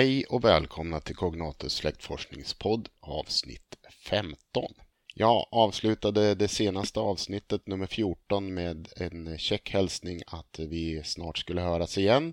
Hej och välkomna till Cognatus släktforskningspodd avsnitt 15. Jag avslutade det senaste avsnittet nummer 14 med en check hälsning att vi snart skulle höras igen.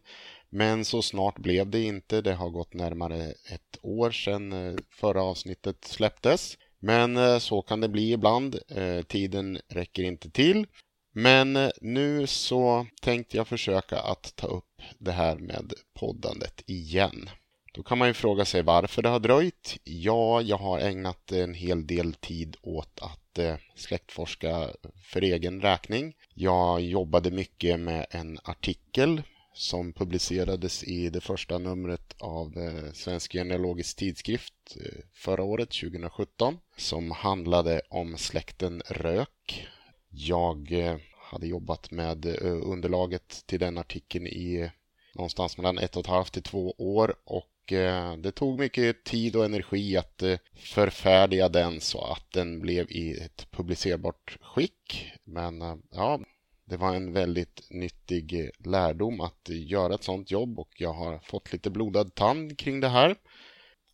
Men så snart blev det inte. Det har gått närmare ett år sedan eh, förra avsnittet släpptes. Men eh, så kan det bli ibland. Eh, tiden räcker inte till. Men nu så tänkte jag försöka att ta upp det här med poddandet igen. Då kan man ju fråga sig varför det har dröjt. Ja, jag har ägnat en hel del tid åt att eh, släktforska för egen räkning. Jag jobbade mycket med en artikel som publicerades i det första numret av eh, Svensk genealogisk tidskrift eh, förra året, 2017, som handlade om släkten Rök. Jag hade jobbat med underlaget till den artikeln i någonstans mellan ett och ett halvt till två år och Eh, det tog mycket tid och energi att eh, förfärdiga den så att den blev i ett publicerbart skick. Men eh, ja, det var en väldigt nyttig lärdom att göra ett sådant jobb och jag har fått lite blodad tand kring det här.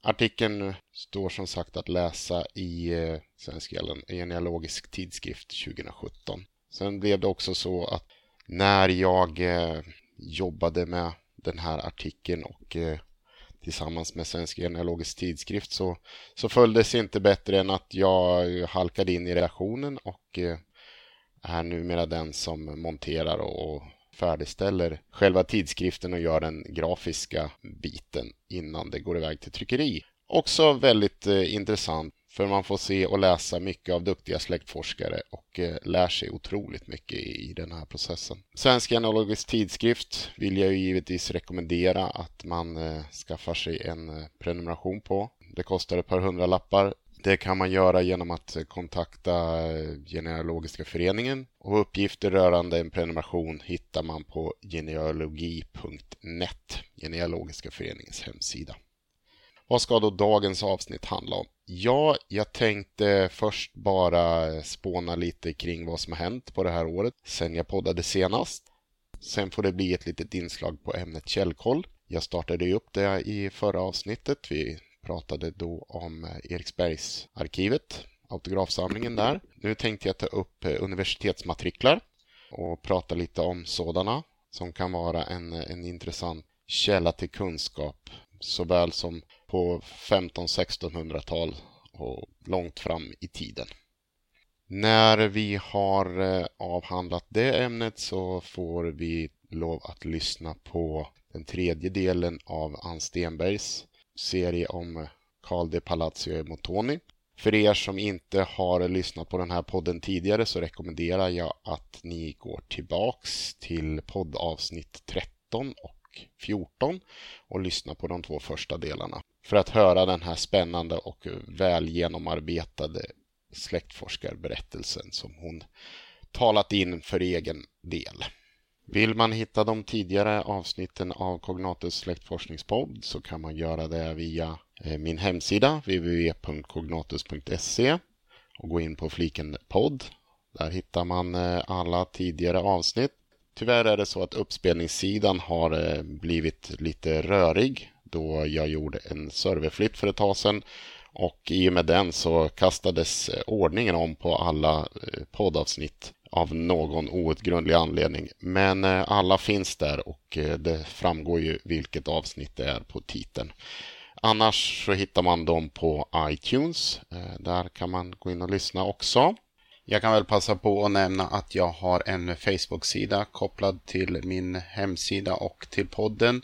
Artikeln står som sagt att läsa i Svensk genealogisk tidskrift 2017. Sen blev det också så att när jag jobbade med den här artikeln och tillsammans med Svensk genealogisk tidskrift så, så följdes inte bättre än att jag halkade in i redaktionen och eh, är numera den som monterar och färdigställer själva tidskriften och gör den grafiska biten innan det går iväg till tryckeri. Också väldigt eh, intressant för man får se och läsa mycket av duktiga släktforskare och eh, lär sig otroligt mycket i den här processen. Svensk genealogisk tidskrift vill jag ju givetvis rekommendera att man eh, skaffar sig en eh, prenumeration på. Det kostar ett par hundra lappar. Det kan man göra genom att eh, kontakta eh, Genealogiska föreningen och uppgifter rörande en prenumeration hittar man på genealogi.net, Genealogiska föreningens hemsida. Vad ska då dagens avsnitt handla om? Ja, jag tänkte först bara spåna lite kring vad som har hänt på det här året sen jag poddade senast. Sen får det bli ett litet inslag på ämnet källkoll. Jag startade ju upp det i förra avsnittet. Vi pratade då om Eriksbergsarkivet, autografsamlingen där. Nu tänkte jag ta upp universitetsmatriklar och prata lite om sådana som kan vara en, en intressant källa till kunskap såväl som på 1500-1600-tal och långt fram i tiden. När vi har eh, avhandlat det ämnet så får vi lov att lyssna på den tredje delen av Ann Stenbergs serie om Carl de Palazzo e Montoni. För er som inte har lyssnat på den här podden tidigare så rekommenderar jag att ni går tillbaks till poddavsnitt 13 och 14 och lyssna på de två första delarna för att höra den här spännande och väl genomarbetade släktforskarberättelsen som hon talat in för egen del. Vill man hitta de tidigare avsnitten av Cognatus släktforskningspodd så kan man göra det via eh, min hemsida www.cognatus.se och gå in på fliken podd. Där hittar man eh, alla tidigare avsnitt. Tyvärr är det så att uppspelningssidan har eh, blivit lite rörig då jag gjorde en serverflytt för ett tag sedan. Och i och med den så kastades eh, ordningen om på alla eh, poddavsnitt av någon outgrundlig anledning. Men alla finns där och det framgår ju vilket avsnitt det är på titeln. Annars så hittar man dem på iTunes. Där kan man gå in och lyssna också. Jag kan väl passa på att nämna att jag har en Facebook-sida kopplad till min hemsida och till podden.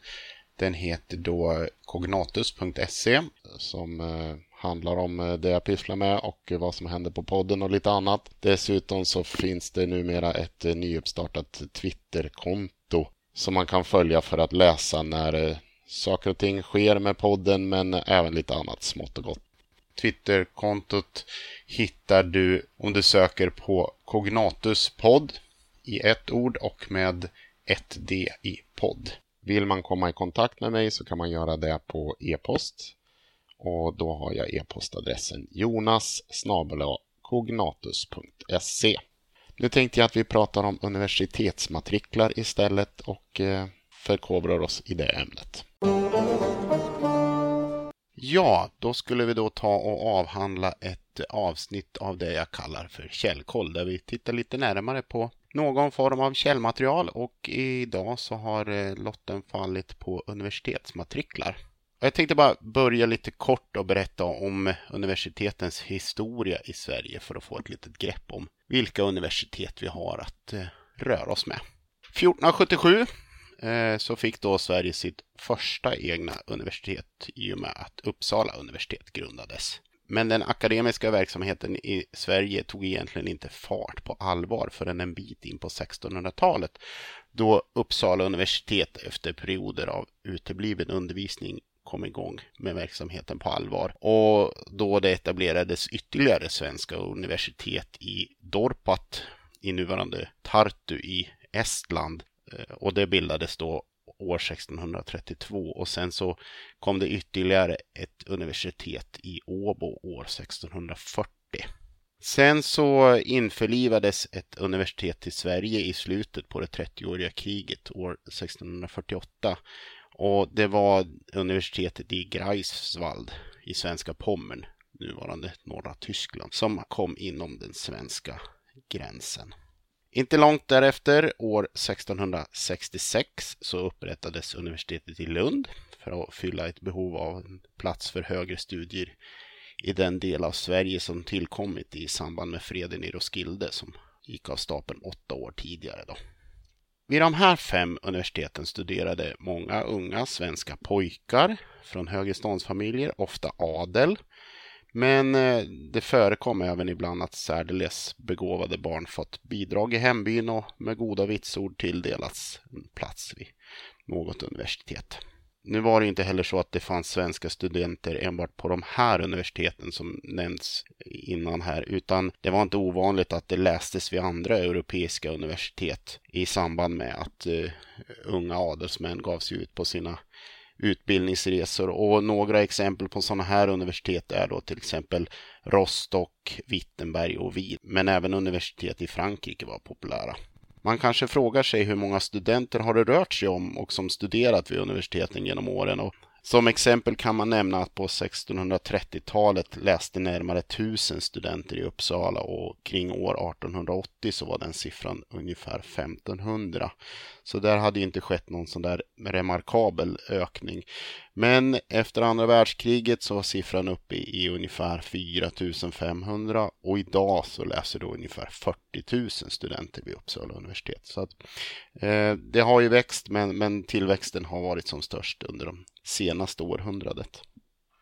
Den heter då kognatus.se som eh, handlar om eh, det jag pysslar med och vad som händer på podden och lite annat. Dessutom så finns det numera ett eh, nyuppstartat Twitterkonto som man kan följa för att läsa när saker och ting sker med podden men även lite annat smått och gott. Twitterkontot hittar du om du söker på Cognatuspodd i ett ord och med ett D i podd. Vill man komma i kontakt med mig så kan man göra det på e-post. Och då har jag e-postadressen jonas cognatus.se. Nu tänkte jag att vi pratar om universitetsmatriklar istället och eh, förkovrar oss i det ämnet. Ja, då skulle vi då ta och avhandla ett avsnitt av det jag kallar för källkoll där vi tittar lite närmare på någon form av källmaterial och idag så har eh, lotten fallit på universitetsmatriklar. Jag tänkte bara börja lite kort och berätta om universitetens historia i Sverige för att få ett litet grepp om vilka universitet vi har att eh, röra oss med. 1477 Eh, så fick då Sverige sitt första egna universitet i och med att Uppsala universitet grundades. Men den akademiska verksamheten i Sverige tog egentligen inte fart på allvar förrän en bit in på 1600-talet då Uppsala universitet efter perioder av utebliven undervisning kom igång med verksamheten på allvar. Och då det etablerades ytterligare svenska universitet i Dorpat i nuvarande Tartu i Estland. Eh, och det bildades då år 1632 och sen så kom det ytterligare ett universitet i Åbo år 1640. Sen så införlivades ett universitet i Sverige i slutet på det 30-åriga kriget år 1648 och det var universitetet i Greifswald i svenska Pommern, nuvarande norra Tyskland, som kom inom den svenska gränsen. Inte långt därefter, år 1666, så upprättades universitetet i Lund för att fylla ett behov av en plats för högre studier i den del av Sverige som tillkommit i samband med freden i Roskilde som gick av stapeln åtta år tidigare. Då. Vid de här fem universiteten studerade många unga svenska pojkar från högreståndsfamiljer, ofta adel. Men eh, det förekom även ibland att särdeles begåvade barn fått bidrag i hembyn och med goda vitsord tilldelats en plats vid något universitet. Nu var det inte heller så att det fanns svenska studenter enbart på de här universiteten som nämnts innan här, utan det var inte ovanligt att det lästes vid andra europeiska universitet i samband med att uh, unga adelsmän gav sig ut på sina utbildningsresor och några exempel på sådana här universitet är då till exempel Rostock, Wittenberg och Wien. Men även universitet i Frankrike var populära. Man kanske frågar sig hur många studenter har det rört sig om och som studerat vid universiteten genom åren. Och som exempel kan man nämna att på 1630-talet läste närmare tusen studenter i Uppsala och kring år 1880 så var den siffran ungefär 1500. Så där hade inte skett någon sån där remarkabel ökning. Men efter andra världskriget så var siffran uppe i, ungefär 4500 och idag så läser då ungefär 40 000 studenter vid Uppsala universitet. Så att, eh, det har ju växt men, men tillväxten har varit som störst under de senaste århundradet.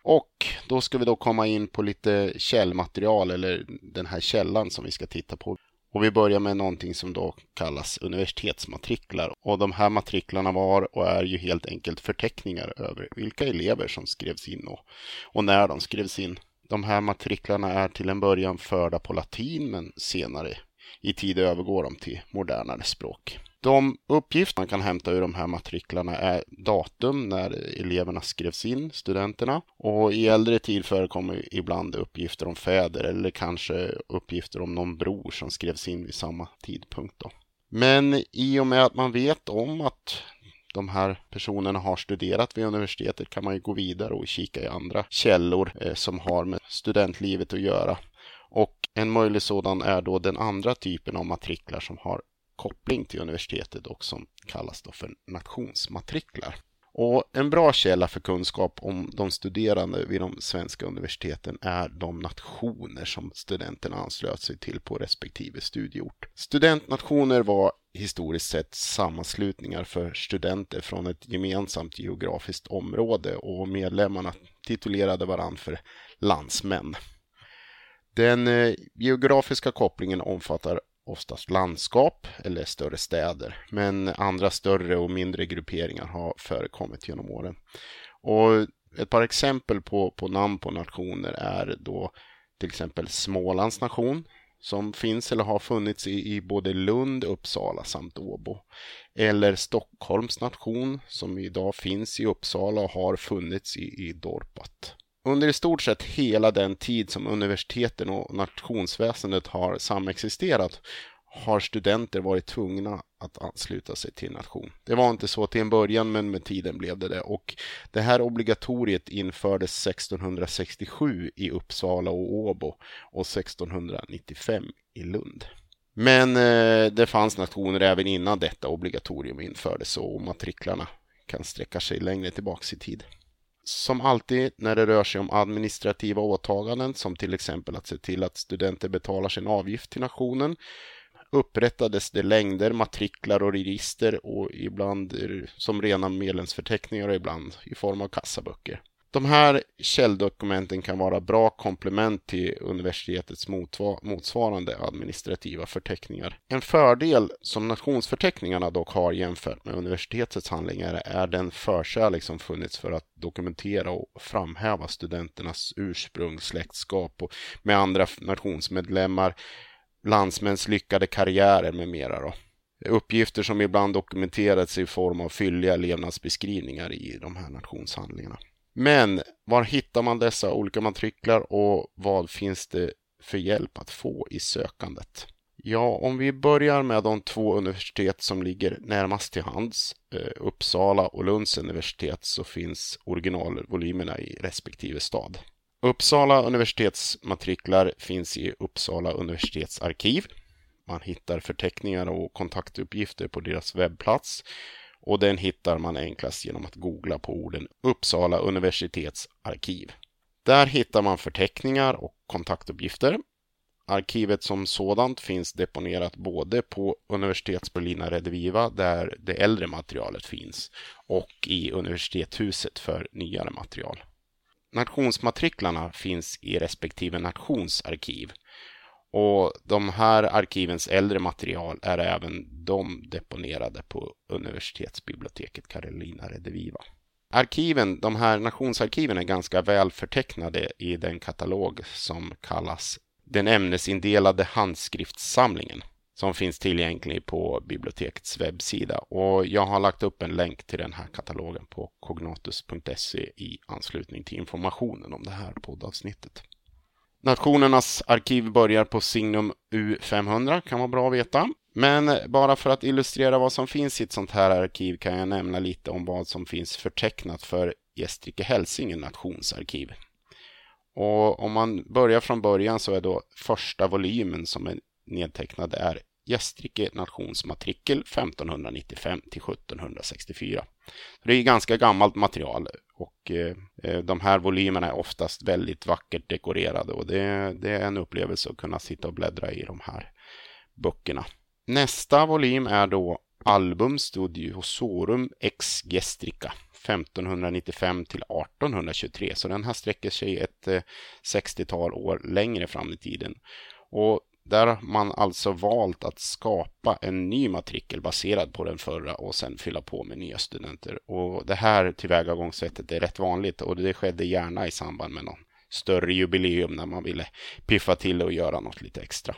Och då ska vi då komma in på lite källmaterial eller den här källan som vi ska titta på. Och vi börjar med någonting som då kallas universitetsmatriklar. Och de här matriklarna var och är ju helt enkelt förteckningar över vilka elever som skrevs in och, och när de skrevs in. De här matriklarna är till en början förda på latin men senare i tid övergår de till modernare språk. De uppgifter man kan hämta ur de här matriklarna är datum när eleverna skrevs in, studenterna. Och i äldre tid förekommer ibland uppgifter om fäder eller kanske uppgifter om någon bror som skrevs in vid samma tidpunkt. Då. Men i och med att man vet om att de här personerna har studerat vid universitetet kan man ju gå vidare och kika i andra källor eh, som har med studentlivet att göra. Och en möjlig sådan är då den andra typen av matriklar som har koppling till universitetet och som kallas då för nationsmatriklar. Och en bra källa för kunskap om de studerande vid de svenska universiteten är de nationer som studenterna anslöt sig till på respektive studieort. Studentnationer var historiskt sett sammanslutningar för studenter från ett gemensamt geografiskt område och medlemmarna titulerade varandra för landsmän. Den eh, geografiska kopplingen omfattar oftast landskap eller större städer. Men andra större och mindre grupperingar har förekommit genom åren. Och ett par exempel på, på namn på nationer är då till exempel Smålands nation som finns eller har funnits i, i både Lund, Uppsala samt Åbo. Eller Stockholms nation som idag finns i Uppsala och har funnits i, i Dorpat. Under i stort sett hela den tid som universiteten och nationsväsendet har samexisterat har studenter varit tvungna att ansluta sig till nation. Det var inte så till en början men med tiden blev det det och det här obligatoriet infördes 1667 i Uppsala och Åbo och 1695 i Lund. Men eh, det fanns nationer även innan detta obligatorium infördes och matriklarna kan sträcka sig längre tillbaks i tid. Som alltid när det rör sig om administrativa åtaganden som till exempel att se till att studenter betalar sin avgift till nationen upprättades det längder, matriklar och register och ibland som rena medlemsförteckningar och ibland i form av kassaböcker. De här källdokumenten kan vara bra komplement till universitetets motsvarande administrativa förteckningar. En fördel som nationsförteckningarna dock har jämfört med universitetets handlingar är den förkärlek som funnits för att dokumentera och framhäva studenternas ursprung, släktskap och med andra nationsmedlemmar, landsmäns lyckade karriärer med mera. Då. Uppgifter som ibland dokumenterats i form av fylliga levnadsbeskrivningar i de här nationshandlingarna. Men var hittar man dessa olika matriklar och vad finns det för hjälp att få i sökandet? Ja, om vi börjar med de två universitet som ligger närmast till hands, eh, Uppsala och Lunds universitet, så finns originalvolymerna i respektive stad. Uppsala universitets matriklar finns i Uppsala universitets arkiv. Man hittar förteckningar och kontaktuppgifter på deras webbplats och den hittar man enklast genom att googla på orden Uppsala universitets arkiv. Där hittar man förteckningar och kontaktuppgifter. Arkivet som sådant finns deponerat både på Universitetsberlina Rediviva där det äldre materialet finns och i universitetshuset för nyare material. Nationsmatriklarna finns i respektive nationsarkiv och de här arkivens äldre material är även de deponerade på universitetsbiblioteket Carolina Rediviva. Arkiven, de här nationsarkiven är ganska väl förtecknade i den katalog som kallas den ämnesindelade handskriftssamlingen som finns tillgänglig på bibliotekets webbsida. Och jag har lagt upp en länk till den här katalogen på cognatus.se i anslutning till informationen om det här poddavsnittet. Nationernas arkiv börjar på signum U500, kan vara bra att veta. Men bara för att illustrera vad som finns i ett sånt här arkiv kan jag nämna lite om vad som finns förtecknat för Gästrike Hälsinge nationsarkiv. Och om man börjar från början så är då första volymen som är nedtecknad är Gästrike nationsmatrikel 1595 till 1764. Det är ganska gammalt material och eh, eh, de här volymerna är oftast väldigt vackert dekorerade och det, det är en upplevelse att kunna sitta och bläddra i de här böckerna. Nästa volym är då Album Studiosorum ex Gestrica 1595 till 1823 så den här sträcker sig ett eh, 60-tal år längre fram i tiden. Och där har man alltså valt att skapa en ny matrikel baserad på den förra och sen fylla på med nya studenter. Och det här tillvägagångssättet är rätt vanligt och det skedde gärna i samband med någon större jubileum när man ville piffa till och göra något lite extra.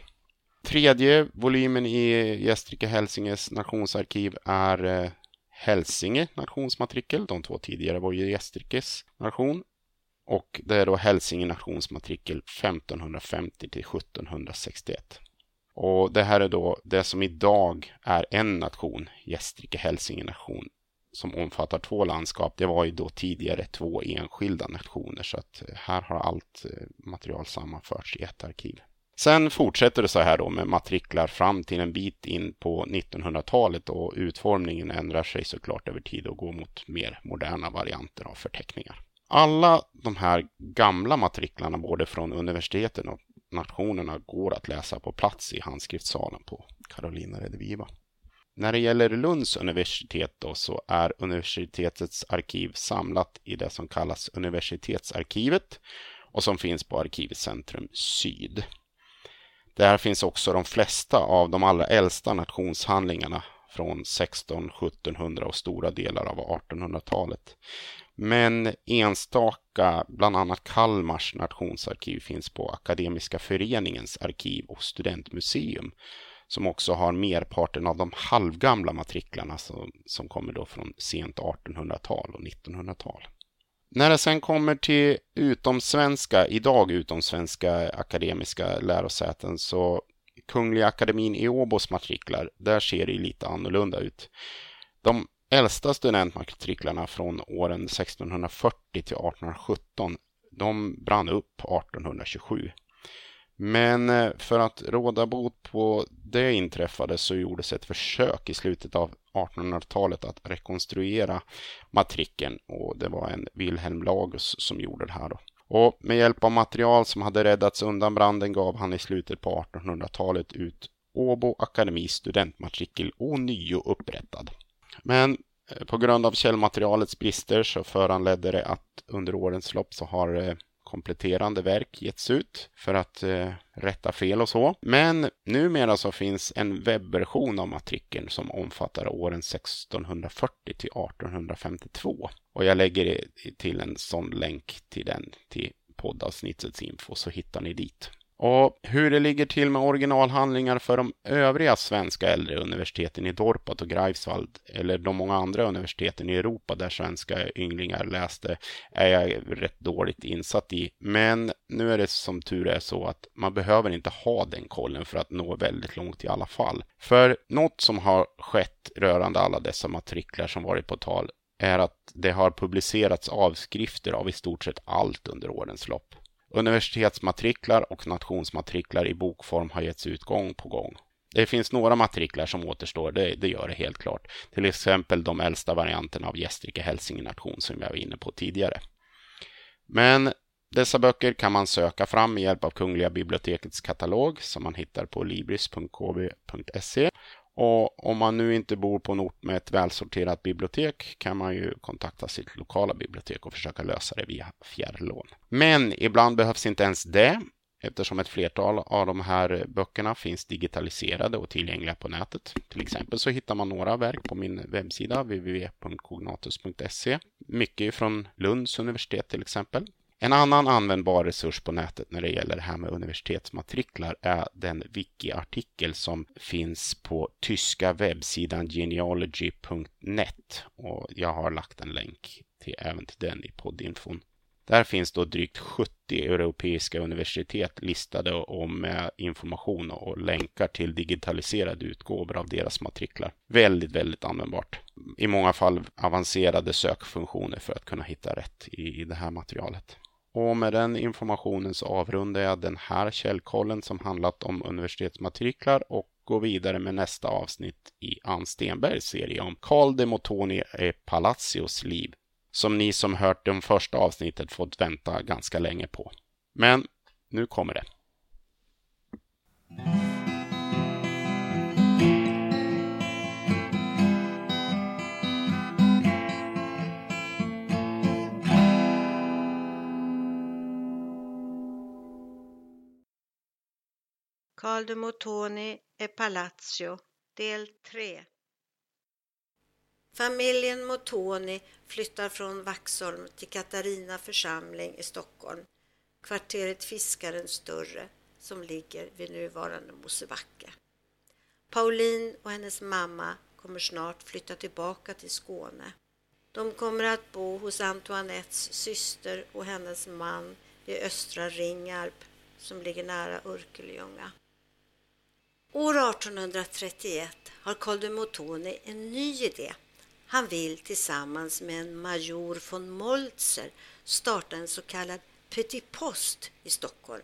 Tredje volymen i Gästrike Hälsinges nationsarkiv är eh, Hälsinge nationsmatrikel. De två tidigare var ju Gästrikes nation. Och det är då Hälsinge nationsmatrikel 1550 till 1761. Och det här är då det som idag är en nation, Gästrike Hälsinge nation, som omfattar två landskap. Det var ju då tidigare två enskilda nationer så att eh, här har allt eh, material sammanförts i ett arkiv. Sen fortsätter det så här då med matriklar fram till en bit in på 1900-talet och utformningen ändrar sig såklart över tid och går mot mer moderna varianter av förteckningar. Alla de här gamla matriklarna både från universiteten och nationerna går att läsa på plats i handskriftssalen på Carolina Rediviva. När det gäller Lunds universitet då så är universitetets arkiv samlat i det som kallas universitetsarkivet och som finns på Arkivcentrum Syd. Där finns också de flesta av de allra äldsta nationshandlingarna från 1600-1700 och stora delar av 1800-talet. Men enstaka, bland annat Kalmars nationsarkiv finns på Akademiska föreningens arkiv och studentmuseum som också har merparten av de halvgamla matriklarna som, som kommer då från sent 1800-tal och 1900-tal. När det sen kommer till utomsvenska, idag utomsvenska akademiska lärosäten så Kungliga Akademin i Åbos matriklar, där ser det lite annorlunda ut. De äldsta studentmatriklarna från åren 1640 till 1817, de brann upp 1827. Men eh, för att råda bot på det inträffade så gjordes ett försök i slutet av 1800-talet att rekonstruera matrikeln och det var en Wilhelm Lagus som gjorde det här. Då. Och med hjälp av material som hade räddats undan branden gav han i slutet på 1800-talet ut Åbo Akademis studentmatrikel ånyo upprättad. Men eh, på grund av källmaterialets brister så föranledde det att under årens lopp så har eh, kompletterande verk getts ut för att eh, rätta fel och så. Men numera så finns en webbversion av matrikeln som omfattar åren 1640 till 1852. Och jag lägger till en sån länk till den till poddavsnittets info så hittar ni dit. Och hur det ligger till med originalhandlingar för de övriga svenska äldre universiteten i Dorpat och Greifswald eller de många andra universiteten i Europa där svenska ynglingar läste är jag rätt dåligt insatt i. Men nu är det som tur är så att man behöver inte ha den kollen för att nå väldigt långt i alla fall. För något som har skett rörande alla dessa matriklar som varit på tal är att det har publicerats avskrifter av i stort sett allt under årens lopp. Universitetsmatriklar och nationsmatriklar i bokform har getts ut gång på gång. Det finns några matriklar som återstår, det, det gör det helt klart. Till exempel de äldsta varianterna av Gästrike Hälsinge nation som jag var inne på tidigare. Men dessa böcker kan man söka fram med hjälp av Kungliga bibliotekets katalog som man hittar på libris.kb.se och om man nu inte bor på en ort med ett välsorterat bibliotek kan man ju kontakta sitt lokala bibliotek och försöka lösa det via fjärrlån. Men ibland behövs inte ens det eftersom ett flertal av de här böckerna finns digitaliserade och tillgängliga på nätet. Till exempel så hittar man några verk på min webbsida www.cognatus.se. Mycket från Lunds universitet till exempel. En annan användbar resurs på nätet när det gäller det här med universitetsmatriklar är den wiki-artikel som finns på tyska webbsidan genealogy.net och jag har lagt en länk till, även till den i poddinfon. Där finns då drygt 70 europeiska universitet listade och med information och länkar till digitaliserade utgåvor av deras matriklar. Väldigt, väldigt användbart. I många fall avancerade sökfunktioner för att kunna hitta rätt i det här materialet. Och med den informationen så avrundar jag den här källkollen som handlat om universitetsmatriklar och går vidare med nästa avsnitt i Ann Stenbergs serie om Carl de Motoni e Palacios liv. Som ni som hört det första avsnittet fått vänta ganska länge på. Men nu kommer det. Carl de Motoni e Palazzo del 3 Familjen Motoni flyttar från Vaxholm till Katarina församling i Stockholm, kvarteret Fiskaren större som ligger vid nuvarande Mosebacke. Pauline och hennes mamma kommer snart flytta tillbaka till Skåne. De kommer att bo hos Antoinettes syster och hennes man i östra Ringarp som ligger nära Örkelljunga. År 1831 har Carl de Motoni en ny idé. Han vill tillsammans med en major von Moltzer starta en så kallad Petit Post i Stockholm.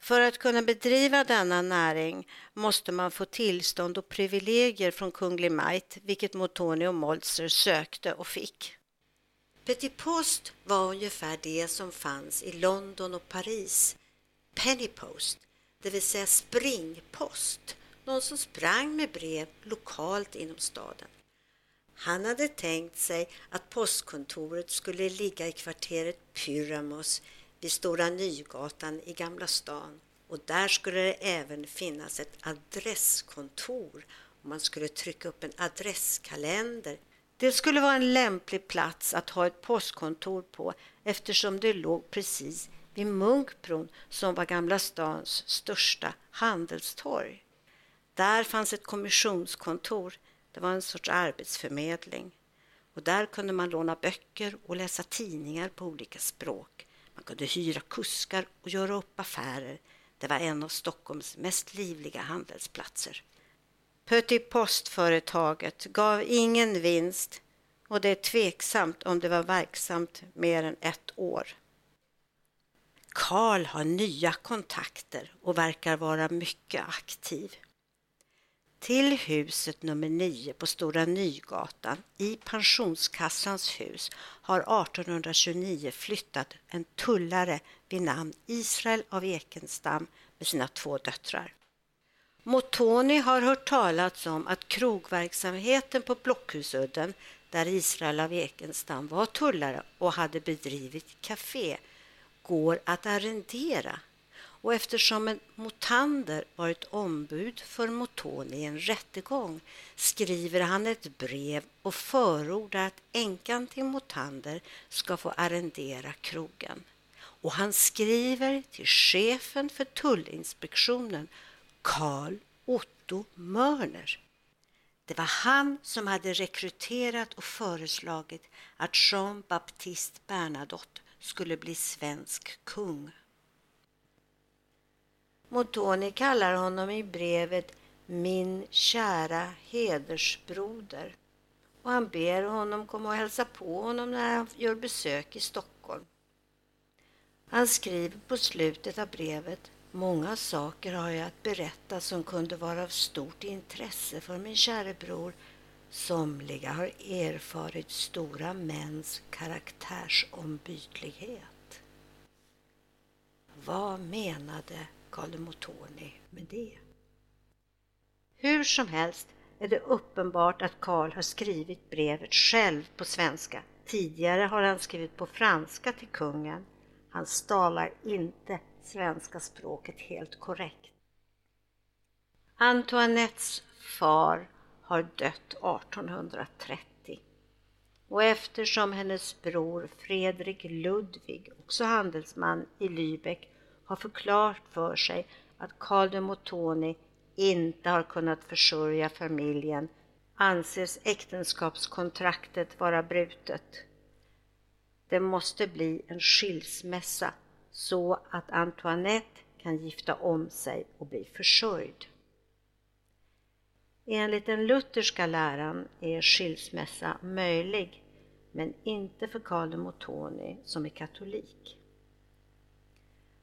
För att kunna bedriva denna näring måste man få tillstånd och privilegier från Kunglig Majt, vilket Motoni och Moltzer sökte och fick. Petit Post var ungefär det som fanns i London och Paris, Penny Post, det vill säga springpost, någon som sprang med brev lokalt inom staden. Han hade tänkt sig att postkontoret skulle ligga i kvarteret Pyramos vid Stora Nygatan i Gamla stan och där skulle det även finnas ett adresskontor och man skulle trycka upp en adresskalender. Det skulle vara en lämplig plats att ha ett postkontor på eftersom det låg precis vid Munkbron som var Gamla stans största handelstorg. Där fanns ett kommissionskontor, det var en sorts arbetsförmedling. Och där kunde man låna böcker och läsa tidningar på olika språk. Man kunde hyra kuskar och göra upp affärer. Det var en av Stockholms mest livliga handelsplatser. Petit Postföretaget gav ingen vinst och det är tveksamt om det var verksamt mer än ett år. Karl har nya kontakter och verkar vara mycket aktiv. Till huset nummer 9 på Stora Nygatan i Pensionskassans hus har 1829 flyttat en tullare vid namn Israel av Ekenstam med sina två döttrar. Motoni har hört talats om att krogverksamheten på Blockhusudden där Israel av Ekenstam var tullare och hade bedrivit kafé, går att arrendera och eftersom en Motander varit ombud för Motoni i en rättegång skriver han ett brev och förordar att änkan till Motander ska få arrendera krogen. Och han skriver till chefen för tullinspektionen, Karl Otto Mörner. Det var han som hade rekryterat och föreslagit att Jean Baptiste Bernadotte skulle bli svensk kung. Montoni kallar honom i brevet min kära hedersbroder och han ber honom komma och hälsa på honom när han gör besök i Stockholm. Han skriver på slutet av brevet Många saker har jag att berätta som kunde vara av stort intresse för min käre bror. Somliga har erfarit stora mäns karaktärsombytlighet. Vad menade Karl Motoni med det? Hur som helst är det uppenbart att Karl har skrivit brevet själv på svenska. Tidigare har han skrivit på franska till kungen. Han stavar inte svenska språket helt korrekt. Antoinettes far har dött 1830 och eftersom hennes bror Fredrik Ludvig, också handelsman i Lübeck, har förklarat för sig att Karl de Motoni inte har kunnat försörja familjen anses äktenskapskontraktet vara brutet. Det måste bli en skilsmässa så att Antoinette kan gifta om sig och bli försörjd. Enligt den lutherska läran är skilsmässa möjlig, men inte för Karl de Motoni som är katolik.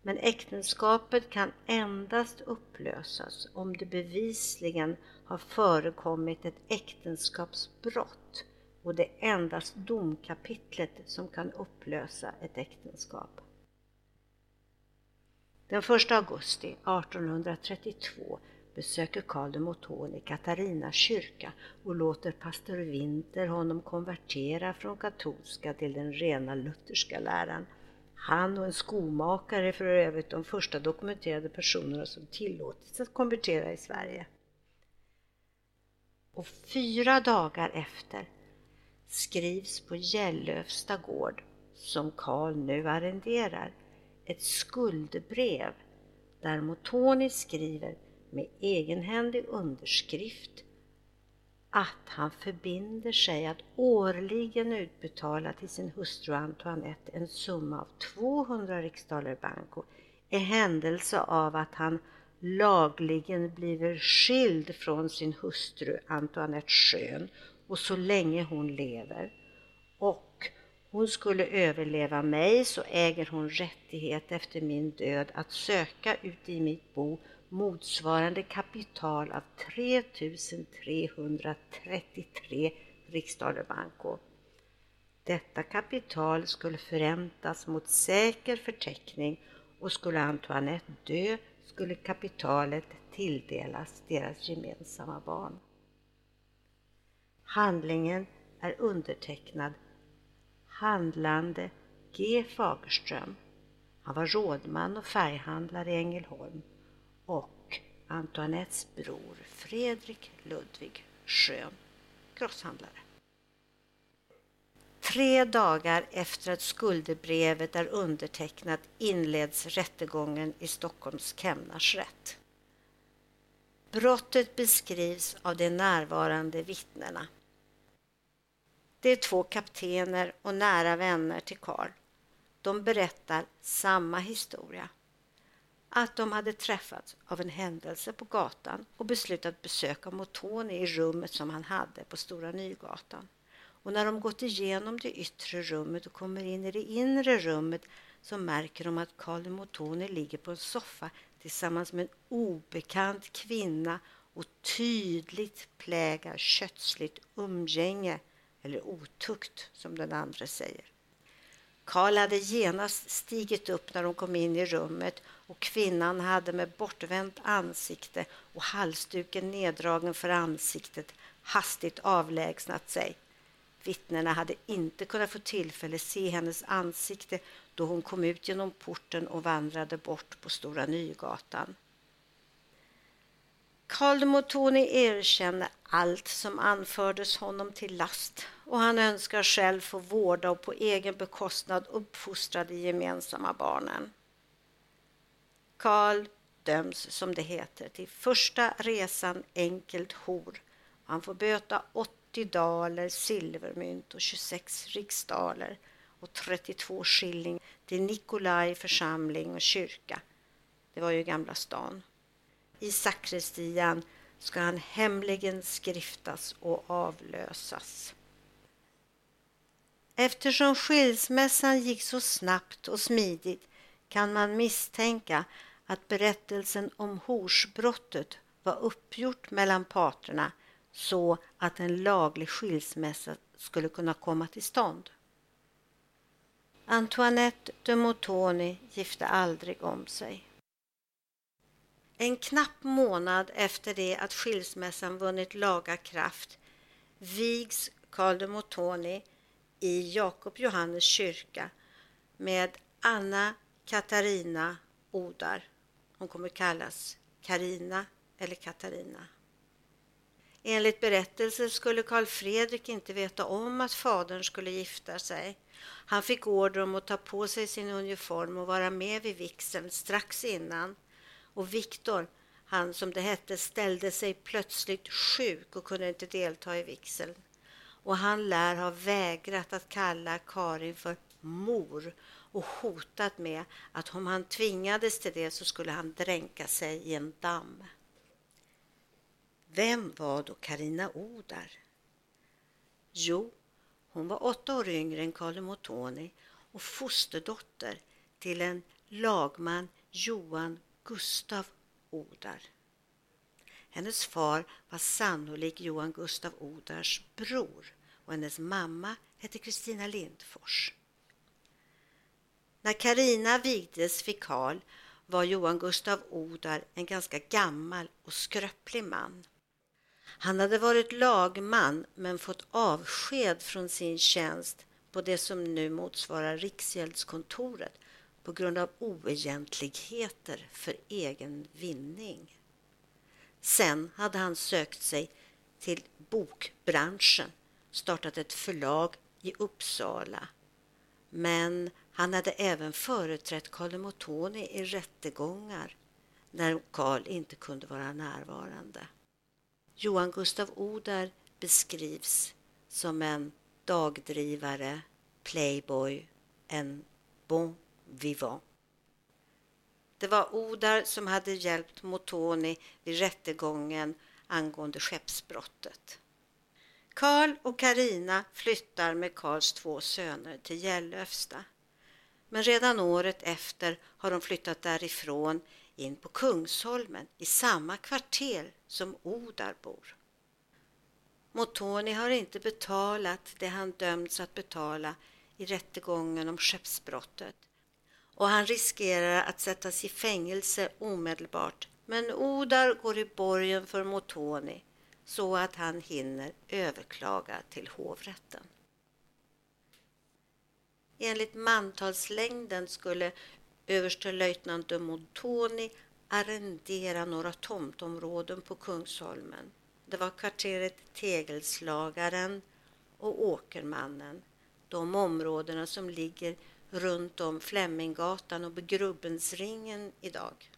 Men äktenskapet kan endast upplösas om det bevisligen har förekommit ett äktenskapsbrott och det är endast domkapitlet som kan upplösa ett äktenskap. Den 1 augusti 1832 besöker Karl de Motoni Katarina kyrka och låter pastor Winter honom konvertera från katolska till den rena lutherska läran. Han och en skomakare är för övrigt de första dokumenterade personerna som tillåtits att konvertera i Sverige. Och fyra dagar efter skrivs på Gällöfsta gård, som Karl nu arrenderar, ett skuldbrev där Motoni skriver med egenhändig underskrift att han förbinder sig att årligen utbetala till sin hustru Antoinette en summa av 200 riksdaler banco i händelse av att han lagligen blir skild från sin hustru Antoinette Schön och så länge hon lever. Och hon skulle överleva mig så äger hon rättighet efter min död att söka ut i mitt bo motsvarande kapital av 3333 riksdaler banco. Detta kapital skulle förräntas mot säker förteckning och skulle Antoinette dö skulle kapitalet tilldelas deras gemensamma barn. Handlingen är undertecknad handlande G Fagerström. Han var rådman och färghandlare i Ängelholm och Antoinettes bror Fredrik Ludvig Schön, grosshandlare. Tre dagar efter att skuldebrevet är undertecknat inleds rättegången i Stockholms Kämnarsrätt. Brottet beskrivs av de närvarande vittnena. Det är två kaptener och nära vänner till Karl. De berättar samma historia att de hade träffats av en händelse på gatan och beslutat besöka Motoni i rummet som han hade på Stora Nygatan. Och när de gått igenom det yttre rummet och kommer in i det inre rummet så märker de att Carl Motoni ligger på en soffa tillsammans med en obekant kvinna och tydligt plägar kötsligt umgänge eller otukt som den andra säger. Karl hade genast stigit upp när de kom in i rummet och kvinnan hade med bortvänt ansikte och halsduken neddragen för ansiktet hastigt avlägsnat sig. Vittnena hade inte kunnat få tillfälle se hennes ansikte då hon kom ut genom porten och vandrade bort på Stora Nygatan. Karl de Motoni erkänner allt som anfördes honom till last och han önskar själv få vårda och på egen bekostnad uppfostra de gemensamma barnen. Karl döms, som det heter, till första resan enkelt hor. Han får böta 80 daler silvermynt och 26 riksdaler och 32 skilling till Nikolaj församling och kyrka. Det var ju Gamla stan. I sakristian ska han hemligen skriftas och avlösas. Eftersom skilsmässan gick så snabbt och smidigt kan man misstänka att berättelsen om horsbrottet var uppgjort mellan parterna så att en laglig skilsmässa skulle kunna komma till stånd. Antoinette de Motoni gifte aldrig om sig. En knapp månad efter det att skilsmässan vunnit laga kraft vigs Karl de Motoni i Jakob Johannes kyrka med Anna Katarina Odar. Hon kommer kallas Karina eller Katarina. Enligt berättelsen skulle Karl Fredrik inte veta om att fadern skulle gifta sig. Han fick order om att ta på sig sin uniform och vara med vid vigseln strax innan. Och Viktor, han som det hette, ställde sig plötsligt sjuk och kunde inte delta i vigseln. Och han lär ha vägrat att kalla Karin för mor och hotat med att om han tvingades till det så skulle han dränka sig i en damm. Vem var då Karina Odar? Jo, hon var åtta år yngre än Carlo Mottoni och fosterdotter till en lagman Johan Gustav Odar. Hennes far var sannolikt Johan Gustav Odars bror och hennes mamma hette Kristina Lindfors. När Karina vigdes fick Karl var Johan Gustav Odar en ganska gammal och skröplig man. Han hade varit lagman men fått avsked från sin tjänst på det som nu motsvarar Riksgäldskontoret på grund av oegentligheter för egen vinning. Sen hade han sökt sig till bokbranschen, startat ett förlag i Uppsala. Men han hade även företrätt Karl Motoni i rättegångar när Karl inte kunde vara närvarande. Johan Gustav Odar beskrivs som en dagdrivare, playboy, en bon vivant. Det var Odar som hade hjälpt Motoni vid rättegången angående skeppsbrottet. Karl och Karina flyttar med Karls två söner till Gällöfsta. Men redan året efter har de flyttat därifrån in på Kungsholmen i samma kvarter som Odar bor. Motoni har inte betalat det han dömts att betala i rättegången om skeppsbrottet och han riskerar att sättas i fängelse omedelbart. Men Odar går i borgen för Motoni så att han hinner överklaga till hovrätten. Enligt mantalslängden skulle överstelöjtnant de Montoni arrendera några tomtområden på Kungsholmen. Det var kvarteret Tegelslagaren och Åkermannen, de områdena som ligger runt om Fleminggatan och Begrubbensringen idag.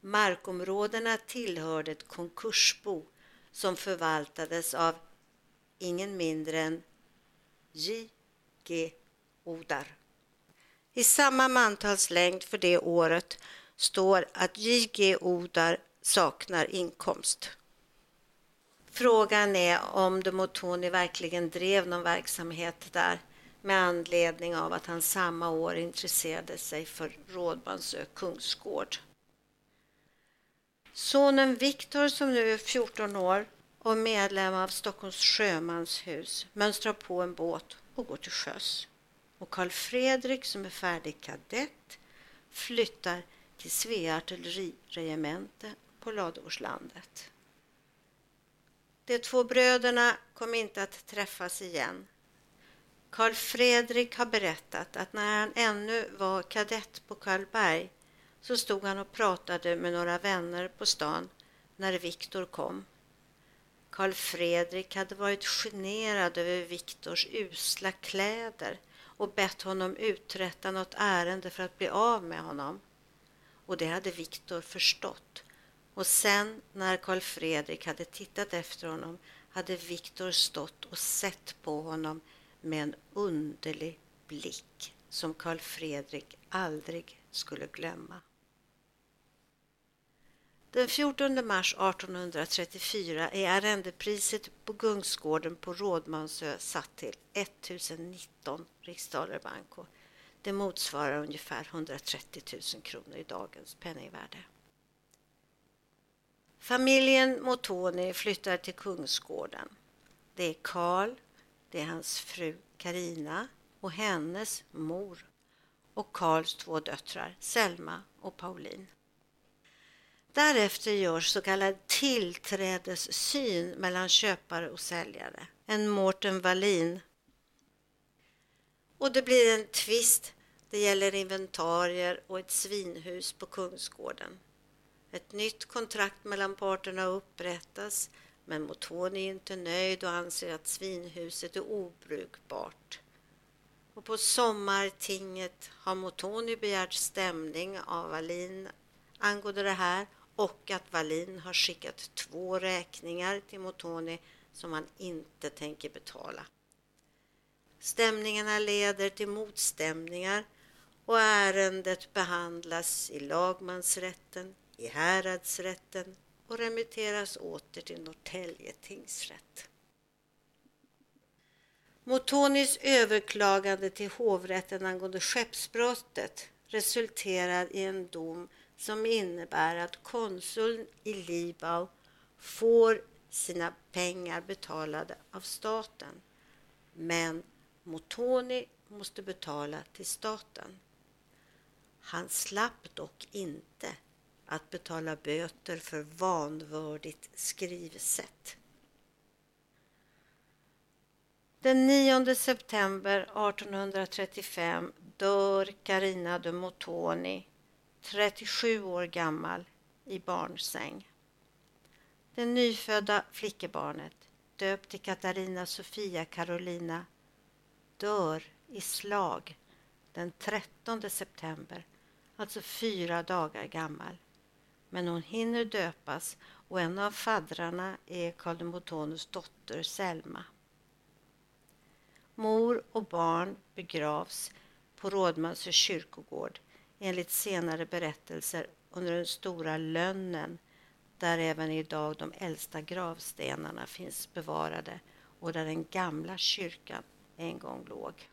Markområdena tillhörde ett konkursbo som förvaltades av ingen mindre än J.G. Odar. I samma mantalslängd för det året står att J.G. Odar saknar inkomst. Frågan är om de Motoni verkligen drev någon verksamhet där med anledning av att han samma år intresserade sig för Rådmansö kungsgård. Sonen Viktor som nu är 14 år och medlem av Stockholms sjömanshus mönstrar på en båt och går till sjöss. Och Karl Fredrik som är färdig kadett flyttar till Svea artilleriregemente på Ladugårdslandet. De två bröderna kom inte att träffas igen. Karl Fredrik har berättat att när han ännu var kadett på Karlberg så stod han och pratade med några vänner på stan när Viktor kom. Karl Fredrik hade varit generad över Viktors usla kläder och bett honom uträtta något ärende för att bli av med honom. Och det hade Viktor förstått. Och sen när Karl Fredrik hade tittat efter honom hade Viktor stått och sett på honom med en underlig blick som Karl Fredrik aldrig skulle glömma. Den 14 mars 1834 är arrendepriset på Gungsgården på Rådmansö satt till 1019 riksdaler banco. Det motsvarar ungefär 130 000 kronor i dagens penningvärde. Familjen Motoni flyttar till Kungsgården. Det är Karl, det är hans fru Karina och hennes mor och Karls två döttrar Selma och Pauline. Därefter görs så kallad tillträdessyn mellan köpare och säljare, en Mårten Wallin. Och det blir en tvist. Det gäller inventarier och ett svinhus på Kungsgården. Ett nytt kontrakt mellan parterna upprättas men Motoni är inte nöjd och anser att svinhuset är obrukbart. Och på sommartinget har Motoni begärt stämning av Wallin angående det här och att Wallin har skickat två räkningar till Motoni som han inte tänker betala. Stämningarna leder till motstämningar och ärendet behandlas i lagmansrätten, i häradsrätten och remitteras åter till Norrtälje tingsrätt. Motonis överklagande till hovrätten angående skeppsbrottet resulterar i en dom som innebär att konsuln i Libau får sina pengar betalade av staten. Men Motoni måste betala till staten. Han slapp dock inte att betala böter för vanvördigt skrivsätt. Den 9 september 1835 dör Carina de Motoni 37 år gammal, i barnsäng. Det nyfödda flickebarnet, döpt till Katarina Sofia Carolina, dör i slag den 13 september, alltså fyra dagar gammal. Men hon hinner döpas och en av faddrarna är Karl de dotter Selma. Mor och barn begravs på Rådmansö kyrkogård enligt senare berättelser under den stora lönnen där även idag de äldsta gravstenarna finns bevarade och där den gamla kyrkan en gång låg.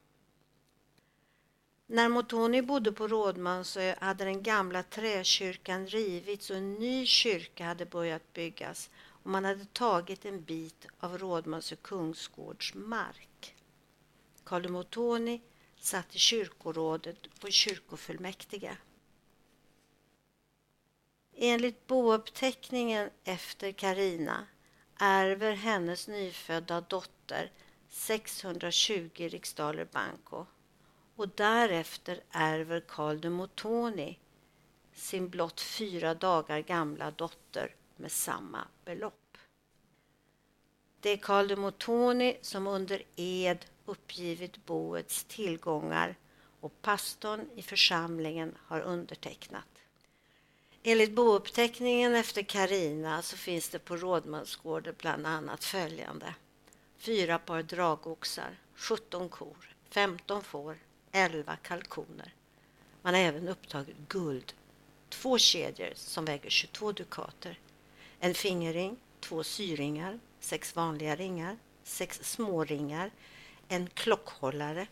När Motoni bodde på Rådmansö hade den gamla träkyrkan rivits och en ny kyrka hade börjat byggas och man hade tagit en bit av Rådmansö kungsgårds mark. Karl Motoni satt i kyrkorådet på kyrkofullmäktige. Enligt bouppteckningen efter Karina ärver hennes nyfödda dotter 620 riksdaler banco och därefter ärver Karl de Motoni sin blott fyra dagar gamla dotter med samma belopp. Det är Karl de Motoni som under ed uppgivit boets tillgångar och pastorn i församlingen har undertecknat. Enligt bouppteckningen efter Karina så finns det på Rådmansgården bland annat följande. Fyra par dragoxar, 17 kor, 15 får, 11 kalkoner. Man har även upptagit guld två kedjor som väger 22 dukater, en fingerring, två syringar, sex vanliga ringar, sex småringar, en klockhållare,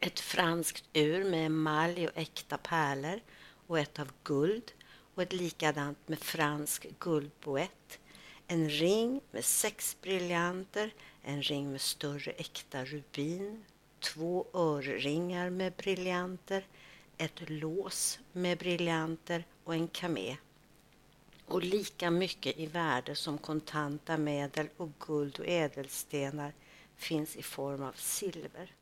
ett franskt ur med emalj och äkta pärlor och ett av guld och ett likadant med fransk guldboett, en ring med sex briljanter, en ring med större äkta rubin, två örringar med briljanter, ett lås med briljanter och en kamé. Och lika mycket i värde som kontanta medel och guld och ädelstenar finns i form av silver.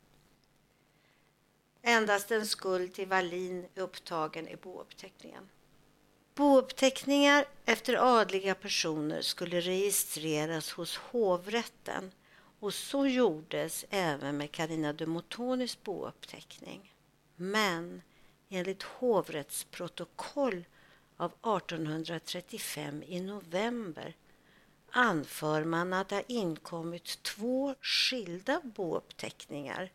Endast en skuld till Wallin är upptagen i bouppteckningen. Bouppteckningar efter adliga personer skulle registreras hos hovrätten och så gjordes även med Carina de Motonis bouppteckning. Men enligt hovrättsprotokoll av 1835 i november anför man att det har inkommit två skilda bouppteckningar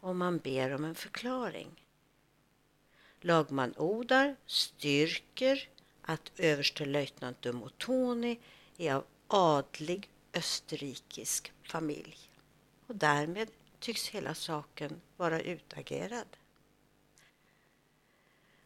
om man ber om en förklaring. Lagman Odar styrker att överstelöjtnant Dumotoni är av adlig österrikisk familj och därmed tycks hela saken vara utagerad.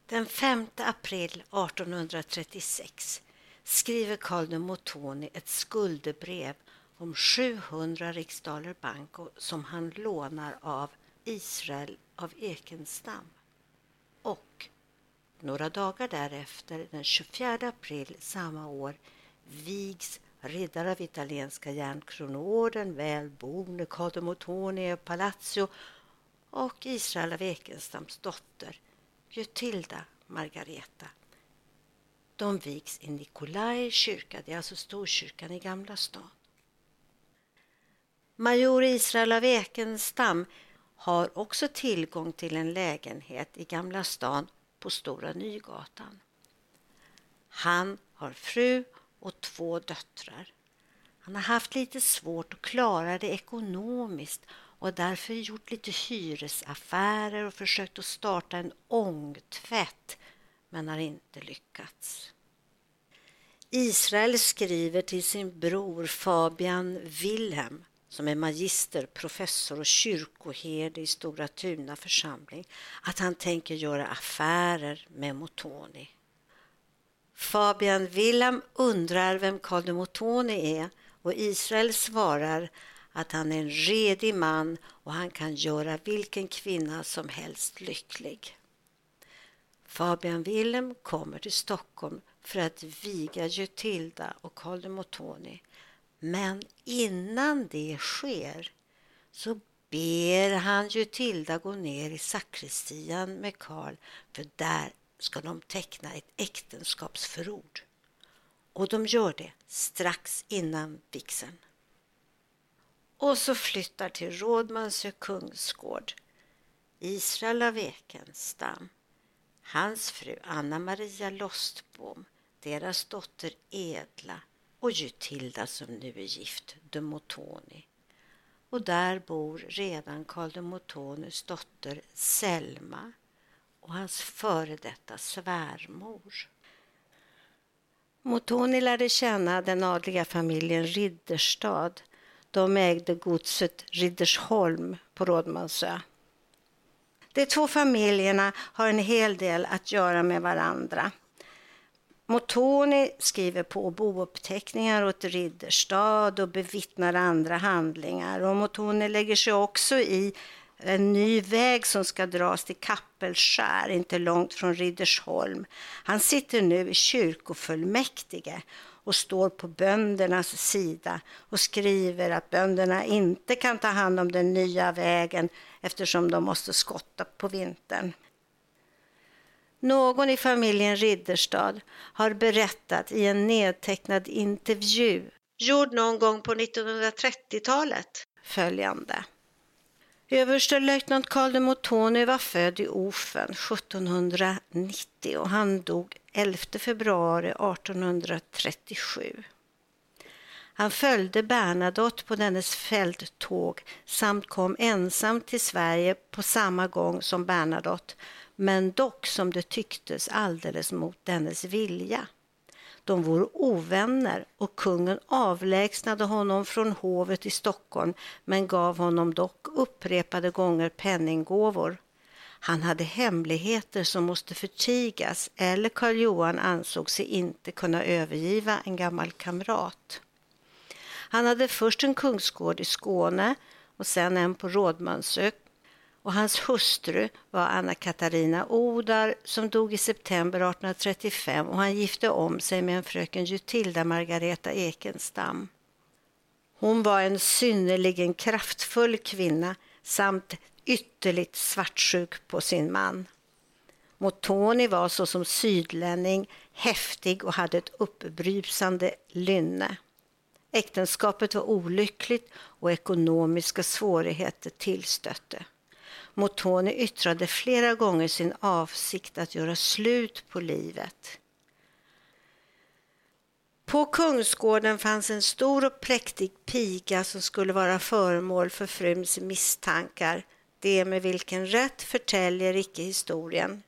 Den 5 april 1836 skriver Carl de Motoni ett skuldebrev om 700 riksdaler banco som han lånar av Israel av Ekenstam. Och några dagar därefter, den 24 april samma år, vigs riddare av italienska järnkronoorden, välboende Carl de Motoni Palazzo och Israel av Ekenstams dotter Guttilda Margareta. De vigs i Nikolai kyrka, det är alltså Storkyrkan i Gamla stan. Major Israel av Ekenstam har också tillgång till en lägenhet i Gamla stan på Stora Nygatan. Han har fru och två döttrar. Han har haft lite svårt att klara det ekonomiskt och därför gjort lite hyresaffärer och försökt att starta en ångtvätt men har inte lyckats. Israel skriver till sin bror Fabian Wilhelm som är magister, professor och kyrkoherde i Stora Tuna församling att han tänker göra affärer med Motoni. Fabian Wilhelm undrar vem Karl de Motoni är och Israel svarar att han är en redig man och han kan göra vilken kvinna som helst lycklig. Fabian Willem kommer till Stockholm för att viga Jutilda och Karl de Motoni. Men innan det sker så ber han Jutilda gå ner i sakristian med Karl för där ska de teckna ett äktenskapsförord. Och de gör det strax innan vigseln. Och så flyttar till Rådmansö kungsgård Israel av Ekenstam, hans fru Anna Maria Lostbom, deras dotter Edla och Jutilda som nu är gift, de Motoni. Och där bor redan Karl de Motonis dotter Selma och hans före detta svärmor. Motoni lärde känna den adliga familjen Ridderstad de ägde godset Riddersholm på Rådmansö. De två familjerna har en hel del att göra med varandra. Motoni skriver på bouppteckningar åt Ridderstad och bevittnar andra handlingar. Och Motoni lägger sig också i en ny väg som ska dras till Kappelskär, inte långt från Riddersholm. Han sitter nu i kyrkofullmäktige och står på böndernas sida och skriver att bönderna inte kan ta hand om den nya vägen eftersom de måste skotta på vintern. Någon i familjen Ridderstad har berättat i en nedtecknad intervju gjord någon gång på 1930-talet följande. Överstelöjtnant Karl de Motoni var född i Ofen 1790 och han dog 11 februari 1837. Han följde Bernadotte på dennes fälttåg samt kom ensam till Sverige på samma gång som Bernadotte men dock som det tycktes alldeles mot dennes vilja. De vore ovänner och kungen avlägsnade honom från hovet i Stockholm men gav honom dock upprepade gånger penninggåvor. Han hade hemligheter som måste förtigas eller Karl Johan ansåg sig inte kunna övergiva en gammal kamrat. Han hade först en kungsgård i Skåne och sen en på Rådmansö och hans hustru var Anna Katarina Odar som dog i september 1835 och han gifte om sig med en fröken Jutilda Margareta Ekenstam. Hon var en synnerligen kraftfull kvinna samt ytterligt svartsjuk på sin man. Motoni var såsom sydlänning häftig och hade ett uppbrusande lynne. Äktenskapet var olyckligt och ekonomiska svårigheter tillstötte. Motoni yttrade flera gånger sin avsikt att göra slut på livet. På Kungsgården fanns en stor och präktig piga som skulle vara föremål för fruns misstankar. Det med vilken rätt förtäljer icke historien.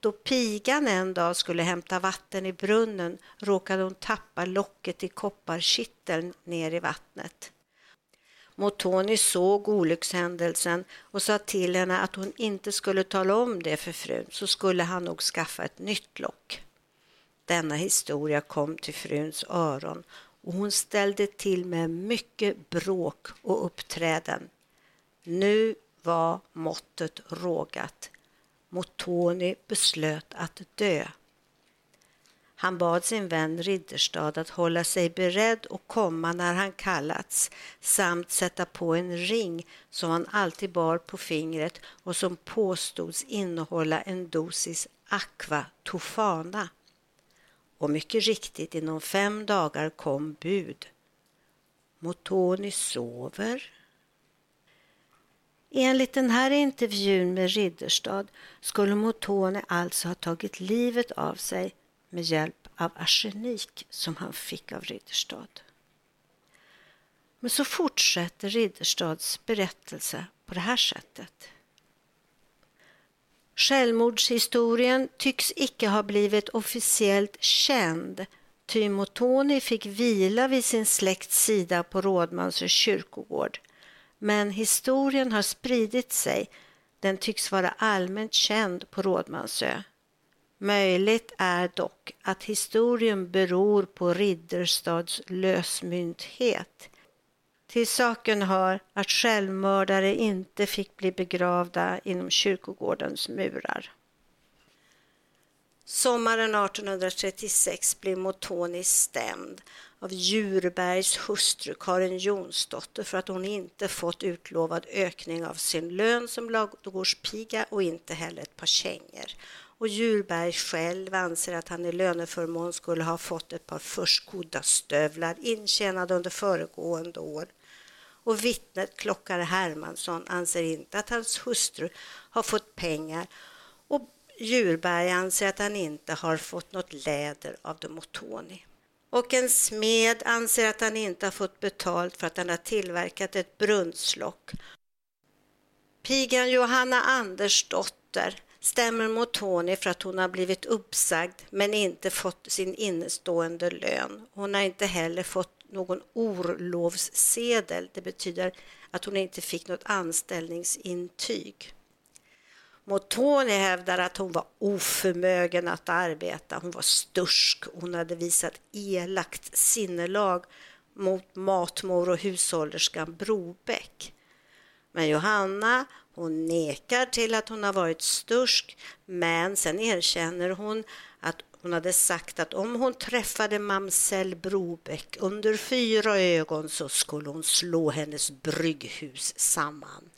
Då pigan en dag skulle hämta vatten i brunnen råkade hon tappa locket i kopparkitteln ner i vattnet. Motoni såg olyckshändelsen och sa till henne att hon inte skulle tala om det för frun så skulle han nog skaffa ett nytt lock. Denna historia kom till fruns öron och hon ställde till med mycket bråk och uppträden. Nu var måttet rågat. Motoni beslöt att dö. Han bad sin vän Ridderstad att hålla sig beredd och komma när han kallats samt sätta på en ring som han alltid bar på fingret och som påstods innehålla en dosis aqua tofana. Och mycket riktigt, inom fem dagar kom bud. Motoni sover. Enligt den här intervjun med Ridderstad skulle Motone alltså ha tagit livet av sig med hjälp av arsenik som han fick av Ridderstad. Men så fortsätter Ridderstads berättelse på det här sättet. Självmordshistorien tycks icke ha blivit officiellt känd ty Motoni fick vila vid sin släkts sida på Rådmansö kyrkogård. Men historien har spridit sig. Den tycks vara allmänt känd på Rådmansö. Möjligt är dock att historien beror på Ridderstads lösmynthet. Till saken hör att självmördare inte fick bli begravda inom kyrkogårdens murar. Sommaren 1836 blev Motoni stämd av Djurbergs hustru Karin Jonsdotter för att hon inte fått utlovad ökning av sin lön som ladugårdspiga och inte heller ett par kängor och Djurberg själv anser att han i löneförmån skulle ha fått ett par förskodda stövlar intjänade under föregående år. Och vittnet Klockare Hermansson anser inte att hans hustru har fått pengar och Djurberg anser att han inte har fått något läder av Demotoni. Och en smed anser att han inte har fått betalt för att han har tillverkat ett brunnslock. Pigan Johanna Andersdotter stämmer mot Tony för att hon har blivit uppsagd men inte fått sin innestående lön. Hon har inte heller fått någon orlovssedel. Det betyder att hon inte fick något anställningsintyg. Tony hävdar att hon var oförmögen att arbeta. Hon var stursk. Hon hade visat elakt sinnelag mot matmor och hushållerskan Brobeck. Men Johanna hon nekar till att hon har varit stursk, men sen erkänner hon att hon hade sagt att om hon träffade mamsell Brobeck under fyra ögon så skulle hon slå hennes brygghus samman.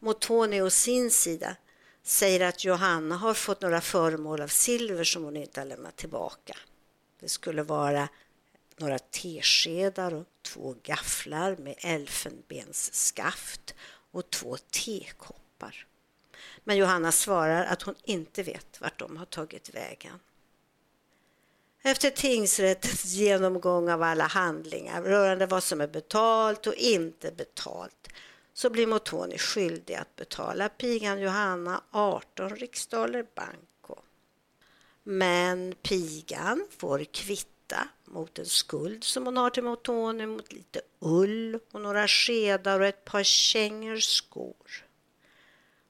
Motoni å sin sida säger att Johanna har fått några föremål av silver som hon inte har lämnat tillbaka. Det skulle vara några teskedar och två gafflar med elfenbensskaft och två tekoppar. Men Johanna svarar att hon inte vet vart de har tagit vägen. Efter tingsrättens genomgång av alla handlingar rörande vad som är betalt och inte betalt så blir Motoni skyldig att betala pigan Johanna 18 riksdaler banco. Men pigan får kvitta mot en skuld som hon har till Motoni mot lite ull och några skedar och ett par kängor skor.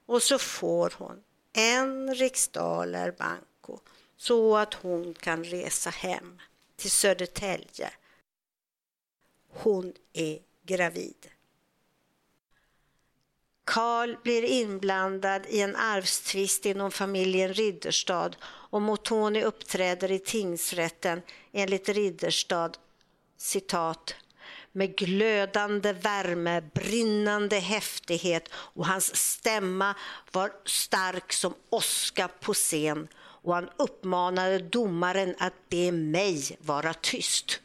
Och så får hon en riksdaler banco så att hon kan resa hem till Södertälje. Hon är gravid. Karl blir inblandad i en arvstvist inom familjen Ridderstad och Motoni uppträder i tingsrätten enligt Ridderstad citat med glödande värme, brinnande häftighet och hans stämma var stark som åska på scen och han uppmanade domaren att be mig vara tyst.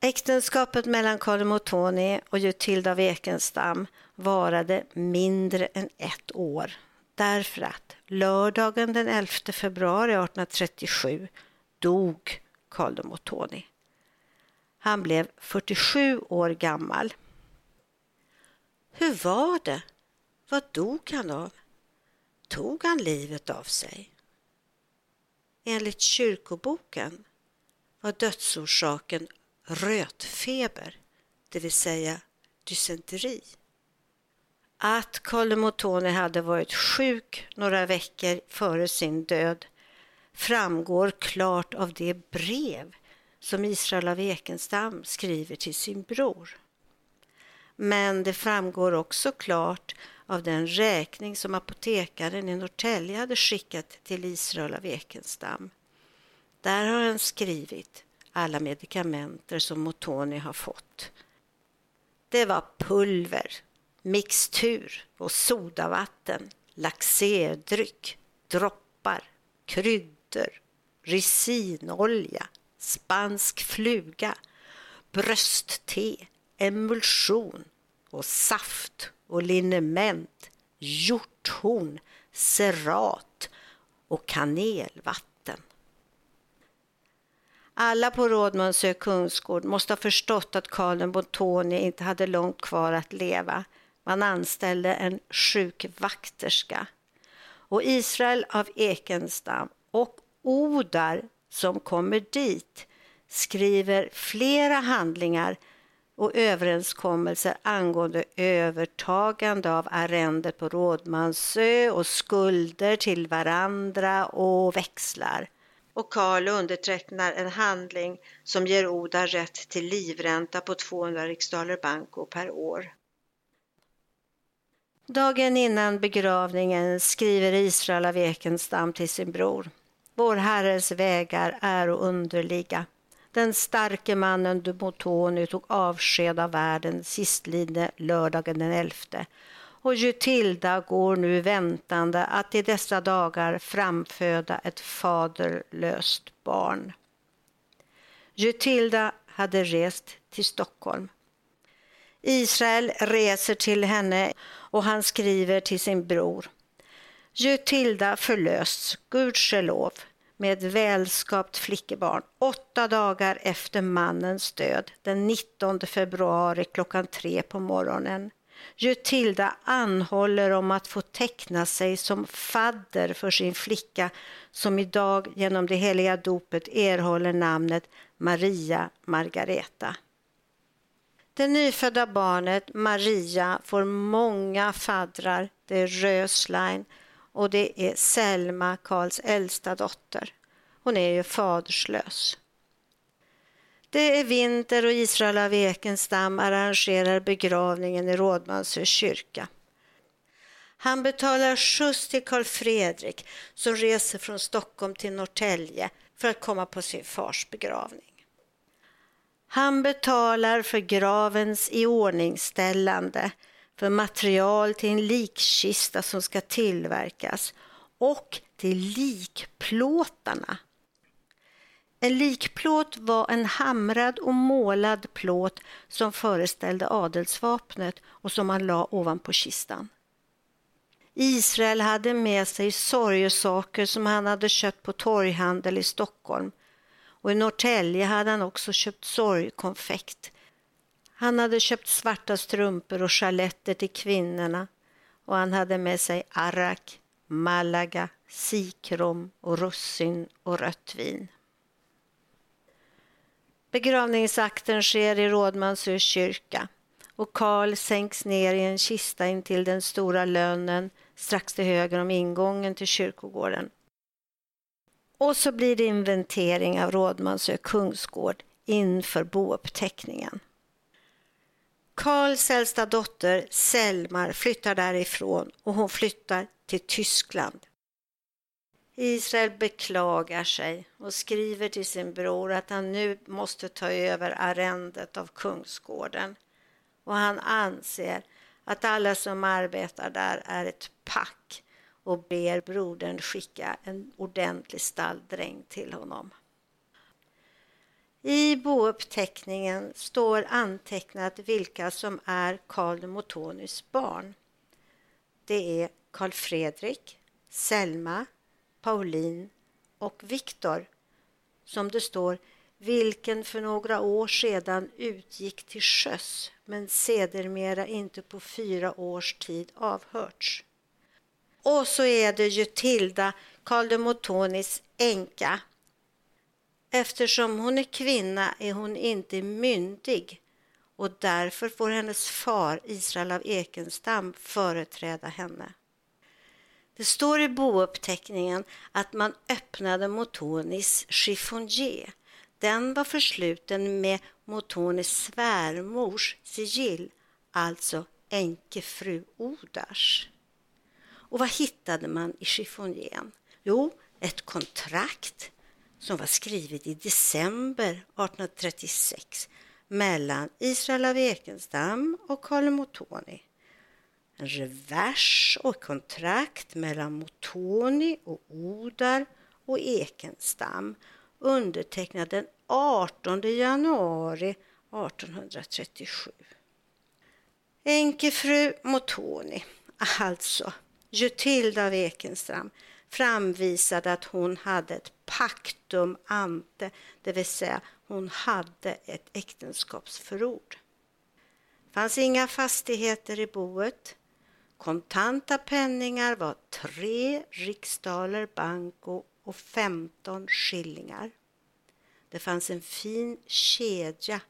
Äktenskapet mellan Karl Tony och Jutilda av Ekenstam varade mindre än ett år därför att lördagen den 11 februari 1837 dog Karl Motoni. Han blev 47 år gammal. Hur var det? Vad dog han av? Tog han livet av sig? Enligt kyrkoboken var dödsorsaken rötfeber, det vill säga dysenteri. Att Karl Motoni hade varit sjuk några veckor före sin död framgår klart av det brev som Israel av Ekenstam skriver till sin bror. Men det framgår också klart av den räkning som apotekaren i Norrtälje hade skickat till Israel av Ekenstam. Där har han skrivit alla medikamenter som Motoni har fått. Det var pulver, mixtur och sodavatten, laxerdryck, droppar, kryddor, ricinolja, spansk fluga, bröstte, emulsion och saft och liniment, hjorthorn, serat och kanelvatten. Alla på Rådmansö kungsgård måste ha förstått att Karl Bontoni inte hade långt kvar att leva. Man anställde en sjukvakterska. Och Israel av Ekenstam och Odar som kommer dit skriver flera handlingar och överenskommelser angående övertagande av arrendet på Rådmansö och skulder till varandra och växlar. Och Karl undertecknar en handling som ger Oda rätt till livränta på 200 riksdaler banco per år. Dagen innan begravningen skriver Israel av Ekenstam till sin bror. Vår Herres vägar är underliga. Den starke mannen Dumotoni tog avsked av världen sistlidne lördagen den elfte och Jutilda går nu väntande att i dessa dagar framföda ett faderlöst barn. Jutilda hade rest till Stockholm. Israel reser till henne och han skriver till sin bror. Jutilda förlösts, gudskelov med ett välskapt flickebarn åtta dagar efter mannens död den 19 februari klockan tre på morgonen. Jutilda anhåller om att få teckna sig som fadder för sin flicka som idag genom det heliga dopet erhåller namnet Maria Margareta. Det nyfödda barnet Maria får många faddrar. Det är Röslein och det är Selma, Karls äldsta dotter. Hon är ju faderslös. Det är vinter och Israel av Ekenstam arrangerar begravningen i Rådmansö kyrka. Han betalar skjuts till Karl Fredrik som reser från Stockholm till Norrtälje för att komma på sin fars begravning. Han betalar för gravens iordningställande för material till en likkista som ska tillverkas och till likplåtarna. En likplåt var en hamrad och målad plåt som föreställde adelsvapnet och som man la ovanpå kistan. Israel hade med sig sorgesaker som han hade köpt på torghandel i Stockholm och i Norrtälje hade han också köpt sorgkonfekt Han hade köpt svarta strumpor och chaletter till kvinnorna och han hade med sig arrak, Malaga, sikrom och russin och rött vin. Begravningsakten sker i Rådmansö kyrka och Karl sänks ner i en kista intill den stora lönnen strax till höger om ingången till kyrkogården. Och så blir det inventering av Rådmansö kungsgård inför bouppteckningen. Karls äldsta dotter Selmar flyttar därifrån och hon flyttar till Tyskland. Israel beklagar sig och skriver till sin bror att han nu måste ta över arrendet av kungsgården och han anser att alla som arbetar där är ett pack och ber brodern skicka en ordentlig stalldräng till honom. I bouppteckningen står antecknat vilka som är Karl de Motonis barn. Det är Karl Fredrik, Selma, Pauline och Viktor som det står vilken för några år sedan utgick till sjöss men sedermera inte på fyra års tid avhörts. Och så är det ju Tilda, Karl de Motonis änka. Eftersom hon är kvinna är hon inte myndig och därför får hennes far Israel av Ekenstam företräda henne. Det står i bouppteckningen att man öppnade Motonis chiffonjé. Den var försluten med Motonis svärmors sigill, alltså änkefru Odars. Och vad hittade man i chiffonjén? Jo, ett kontrakt som var skrivet i december 1836 mellan Israel av Ekenstam och Karl Motoni. En revers och kontrakt mellan Motoni och Odar och Ekenstam undertecknad den 18 januari 1837. Enkefru Motoni, alltså Jutilda av Ekenstam, framvisade att hon hade ett pactum ante, det vill säga hon hade ett äktenskapsförord. Det fanns inga fastigheter i boet. Kontanta penningar var tre riksdaler banco och 15 skillingar. Det fanns en fin kedja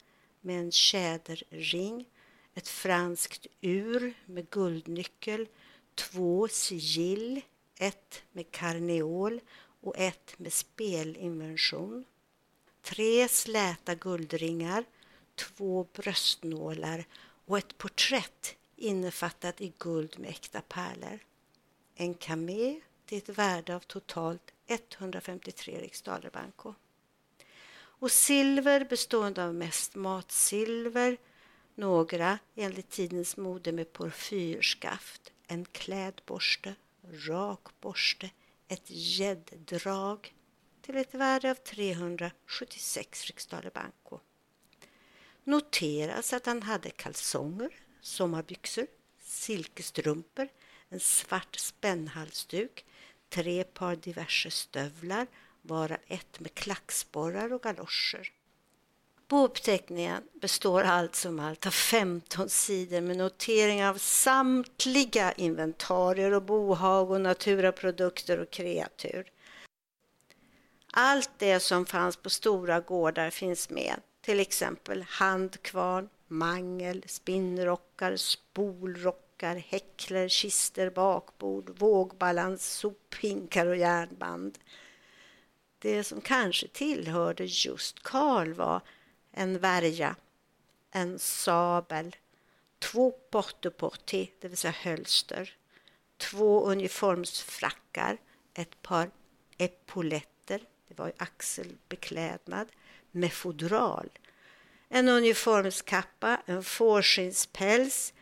med en tjäderring, ett franskt ur med guldnyckel, två sigill, ett med karneol och ett med spelinvention. Tre släta guldringar, två bröstnålar och ett porträtt innefattat i guld med äkta pärlor. En kamé till ett värde av totalt 153 riksdaler banco. Och silver bestående av mest matsilver, några enligt tidens mode med porfyrskaft, en klädborste, rakborste, ett gäddrag till ett värde av 376 riksdaler banco. Noteras att han hade kalsonger, sommarbyxor, silkesstrumpor, en svart spännhalsduk, tre par diverse stövlar, varav ett med klacksporrar och galoscher. Bouppteckningen består allt som allt av 15 sidor med noteringar av samtliga inventarier och bohag och naturaprodukter och kreatur. Allt det som fanns på stora gårdar finns med, till exempel handkvarn, mangel, spinnrockar, spolrockar, häckler, kister, bakbord, vågbalans, sophinkar och järnband. Det som kanske tillhörde just Karl var en värja, en sabel, två porteporté, det vill säga hölster, två uniformsfrackar, ett par epauletter, det var ju axelbeklädnad, med fodral, en uniformskappa, en fårskinnspäls,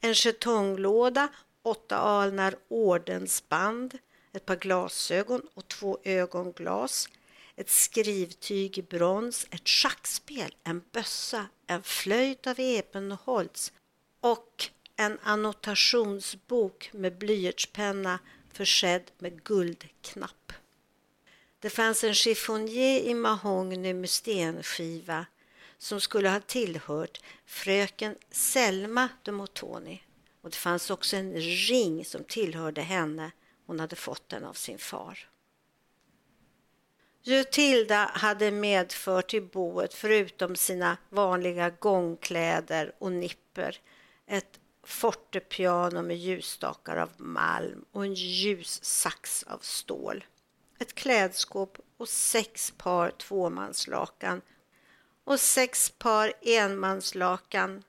en jetonglåda, åtta alnar ordensband, ett par glasögon och två ögonglas, ett skrivtyg i brons, ett schackspel, en bössa, en flöjt av ebenholts och en annotationsbok med blyertspenna försedd med guldknapp. Det fanns en chiffonier i mahogny med stenskiva som skulle ha tillhört fröken Selma de Montoni och det fanns också en ring som tillhörde henne. Hon hade fått den av sin far. Jutilda hade medfört till boet, förutom sina vanliga gångkläder och nipper, ett fortepiano med ljusstakar av malm och en ljussax av stål. Ett klädskåp och sex par tvåmanslakan och sex par enmanslakan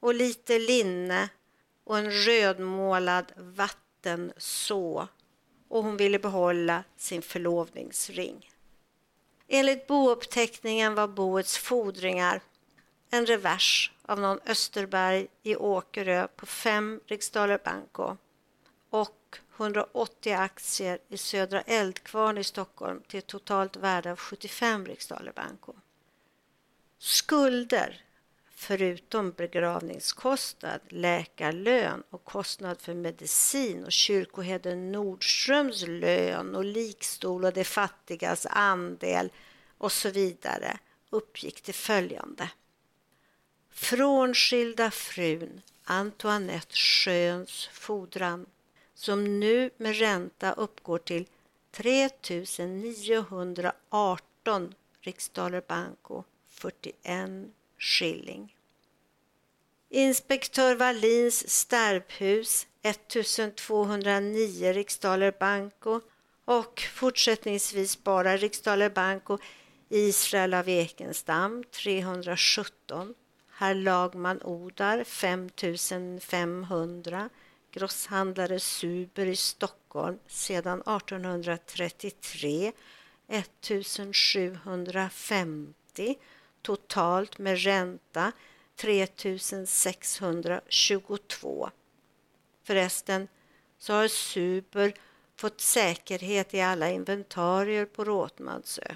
och lite linne och en rödmålad vattenså och hon ville behålla sin förlovningsring. Enligt bouppteckningen var boets fordringar en revers av någon Österberg i Åkerö på fem riksdaler banco och 180 aktier i Södra Eldkvarn i Stockholm till ett totalt värde av 75 riksdaler banco. Skulder förutom begravningskostnad, läkarlön och kostnad för medicin och kyrkoherden Nordströms lön och likstol och de fattigas andel och så vidare uppgick till följande. Frånskilda frun Antoinette Sjöns fordran som nu med ränta uppgår till 3 918 riksdaler banco 41 skilling. Inspektör Wallins stärbhus 1209 riksdaler banco och fortsättningsvis bara riksdaler banco Israel av Ekenstam 317 Herr Lagman Odar 5500 grosshandlare Suber i Stockholm sedan 1833 1750 totalt med ränta 3622. Förresten så har Suber fått säkerhet i alla inventarier på Råtmansö.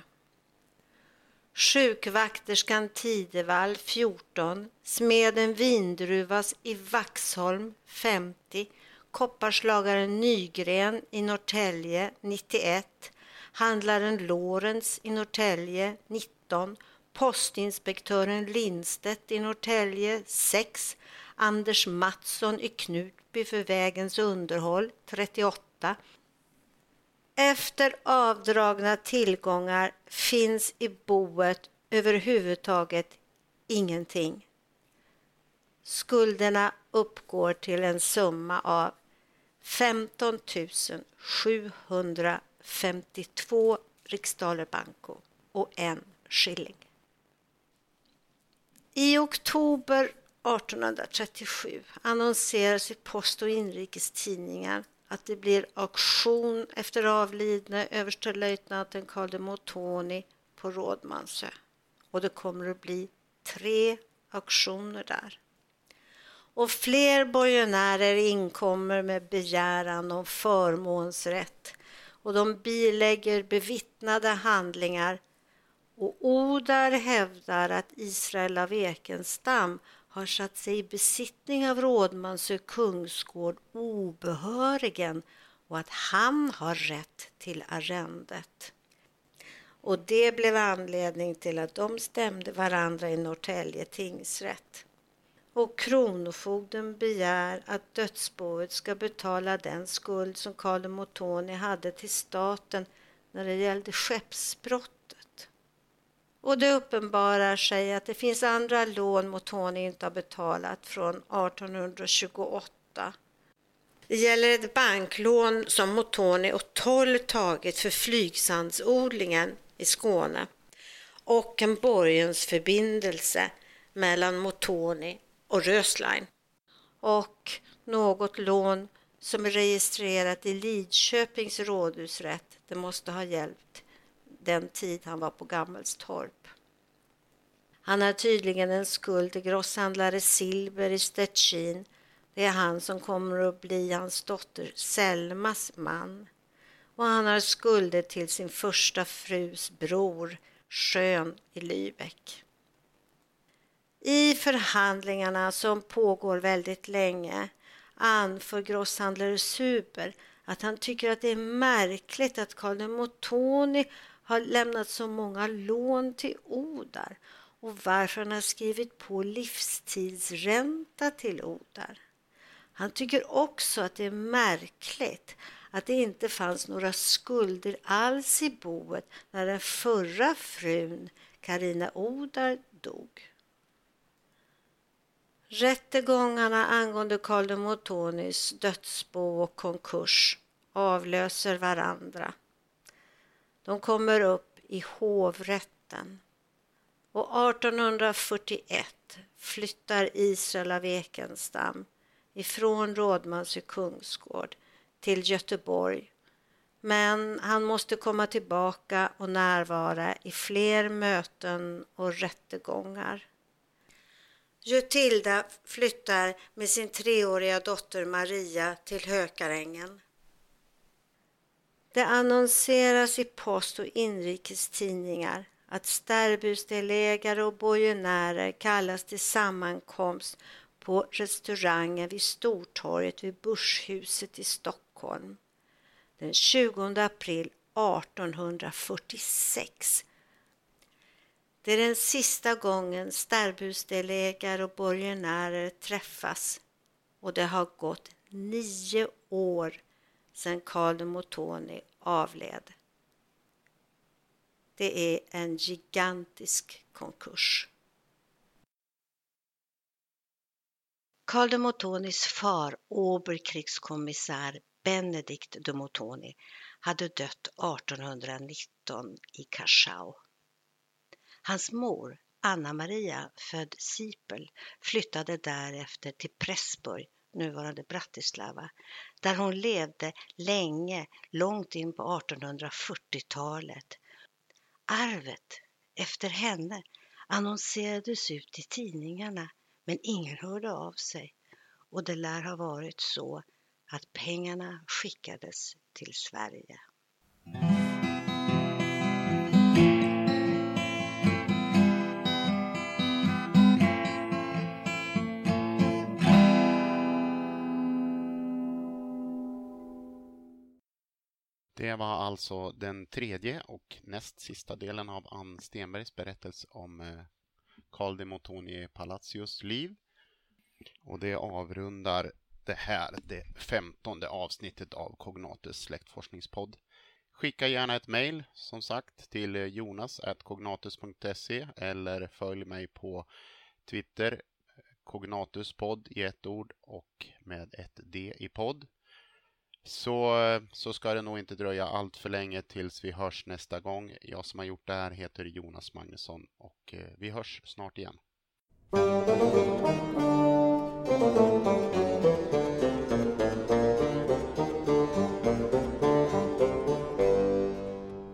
Sjukvakterskan Tidevall 14, smeden Vindruvas i Vaxholm 50, kopparslagaren Nygren i Norrtälje 91, handlaren Lorentz i Norrtälje 19, postinspektören Lindstedt i Norrtälje 6, Anders Mattsson i Knutby för vägens underhåll 38. Efter avdragna tillgångar finns i boet överhuvudtaget ingenting. Skulderna uppgår till en summa av 15 752 riksdaler banco och en skilling. I oktober 1837 annonseras i Post och inrikestidningar att det blir auktion efter avlidne överstelöjtnanten Karl de Motoni på Rådmansö. Och det kommer att bli tre auktioner där. Och fler borgenärer inkommer med begäran om förmånsrätt och de bilägger bevittnade handlingar och Odar hävdar att Israel av Ekenstam har satt sig i besittning av Rådmansö kungsgård obehörigen och att han har rätt till arrendet. Och det blev anledning till att de stämde varandra i Norrtälje tingsrätt. Och Kronofogden begär att dödsboet ska betala den skuld som Karl Motoni hade till staten när det gällde skeppsbrott och det uppenbarar sig att det finns andra lån Motoni inte har betalat från 1828. Det gäller ett banklån som Motoni och Toll tagit för flygsandsodlingen i Skåne och en borgensförbindelse mellan Motoni och Röslein och något lån som är registrerat i Lidköpings rådhusrätt. Det måste ha hjälpt den tid han var på Gammelstorp. Han har tydligen en skuld till grosshandlare Silber i Stettin. Det är han som kommer att bli hans dotter Selmas man. Och han har skulder till sin första frus bror Schön i Lübeck. I förhandlingarna som pågår väldigt länge anför grosshandlare Suber att han tycker att det är märkligt att Karl Motoni har lämnat så många lån till Odar och varför han har skrivit på livstidsränta till Odar. Han tycker också att det är märkligt att det inte fanns några skulder alls i boet när den förra frun, Karina Odar, dog. Rättegångarna angående Karl de Motonis dödsbo och konkurs avlöser varandra. De kommer upp i hovrätten och 1841 flyttar Israel av Ekenstam ifrån Rådmansö kungsgård till Göteborg men han måste komma tillbaka och närvara i fler möten och rättegångar. Jutilda flyttar med sin treåriga dotter Maria till Hökarängen. Det annonseras i post och inrikestidningar att sterbhusdelägare och borgenärer kallas till sammankomst på restaurangen vid Stortorget vid Börshuset i Stockholm den 20 april 1846. Det är den sista gången sterbhusdelägare och borgenärer träffas och det har gått nio år sedan Carl de avled. Det är en gigantisk konkurs. Carl de Motonis far, oberkrigskommissär Benedikt de Motoni, hade dött 1819 i Kaschau. Hans mor, Anna Maria, född Sipel, flyttade därefter till Pressburg, nuvarande Bratislava, där hon levde länge, långt in på 1840-talet. Arvet efter henne annonserades ut i tidningarna men ingen hörde av sig och det lär ha varit så att pengarna skickades till Sverige. Det var alltså den tredje och näst sista delen av Ann Stenbergs berättelse om eh, Carl de Montoni Palacios liv. Och det avrundar det här, det femtonde avsnittet av Cognatus släktforskningspodd. Skicka gärna ett mejl som sagt till jonas.cognatus.se eller följ mig på Twitter eh, Cognatuspodd i ett ord och med ett D i podd. Så, så ska det nog inte dröja allt för länge tills vi hörs nästa gång. Jag som har gjort det här heter Jonas Magnusson och eh, vi hörs snart igen. Thank you.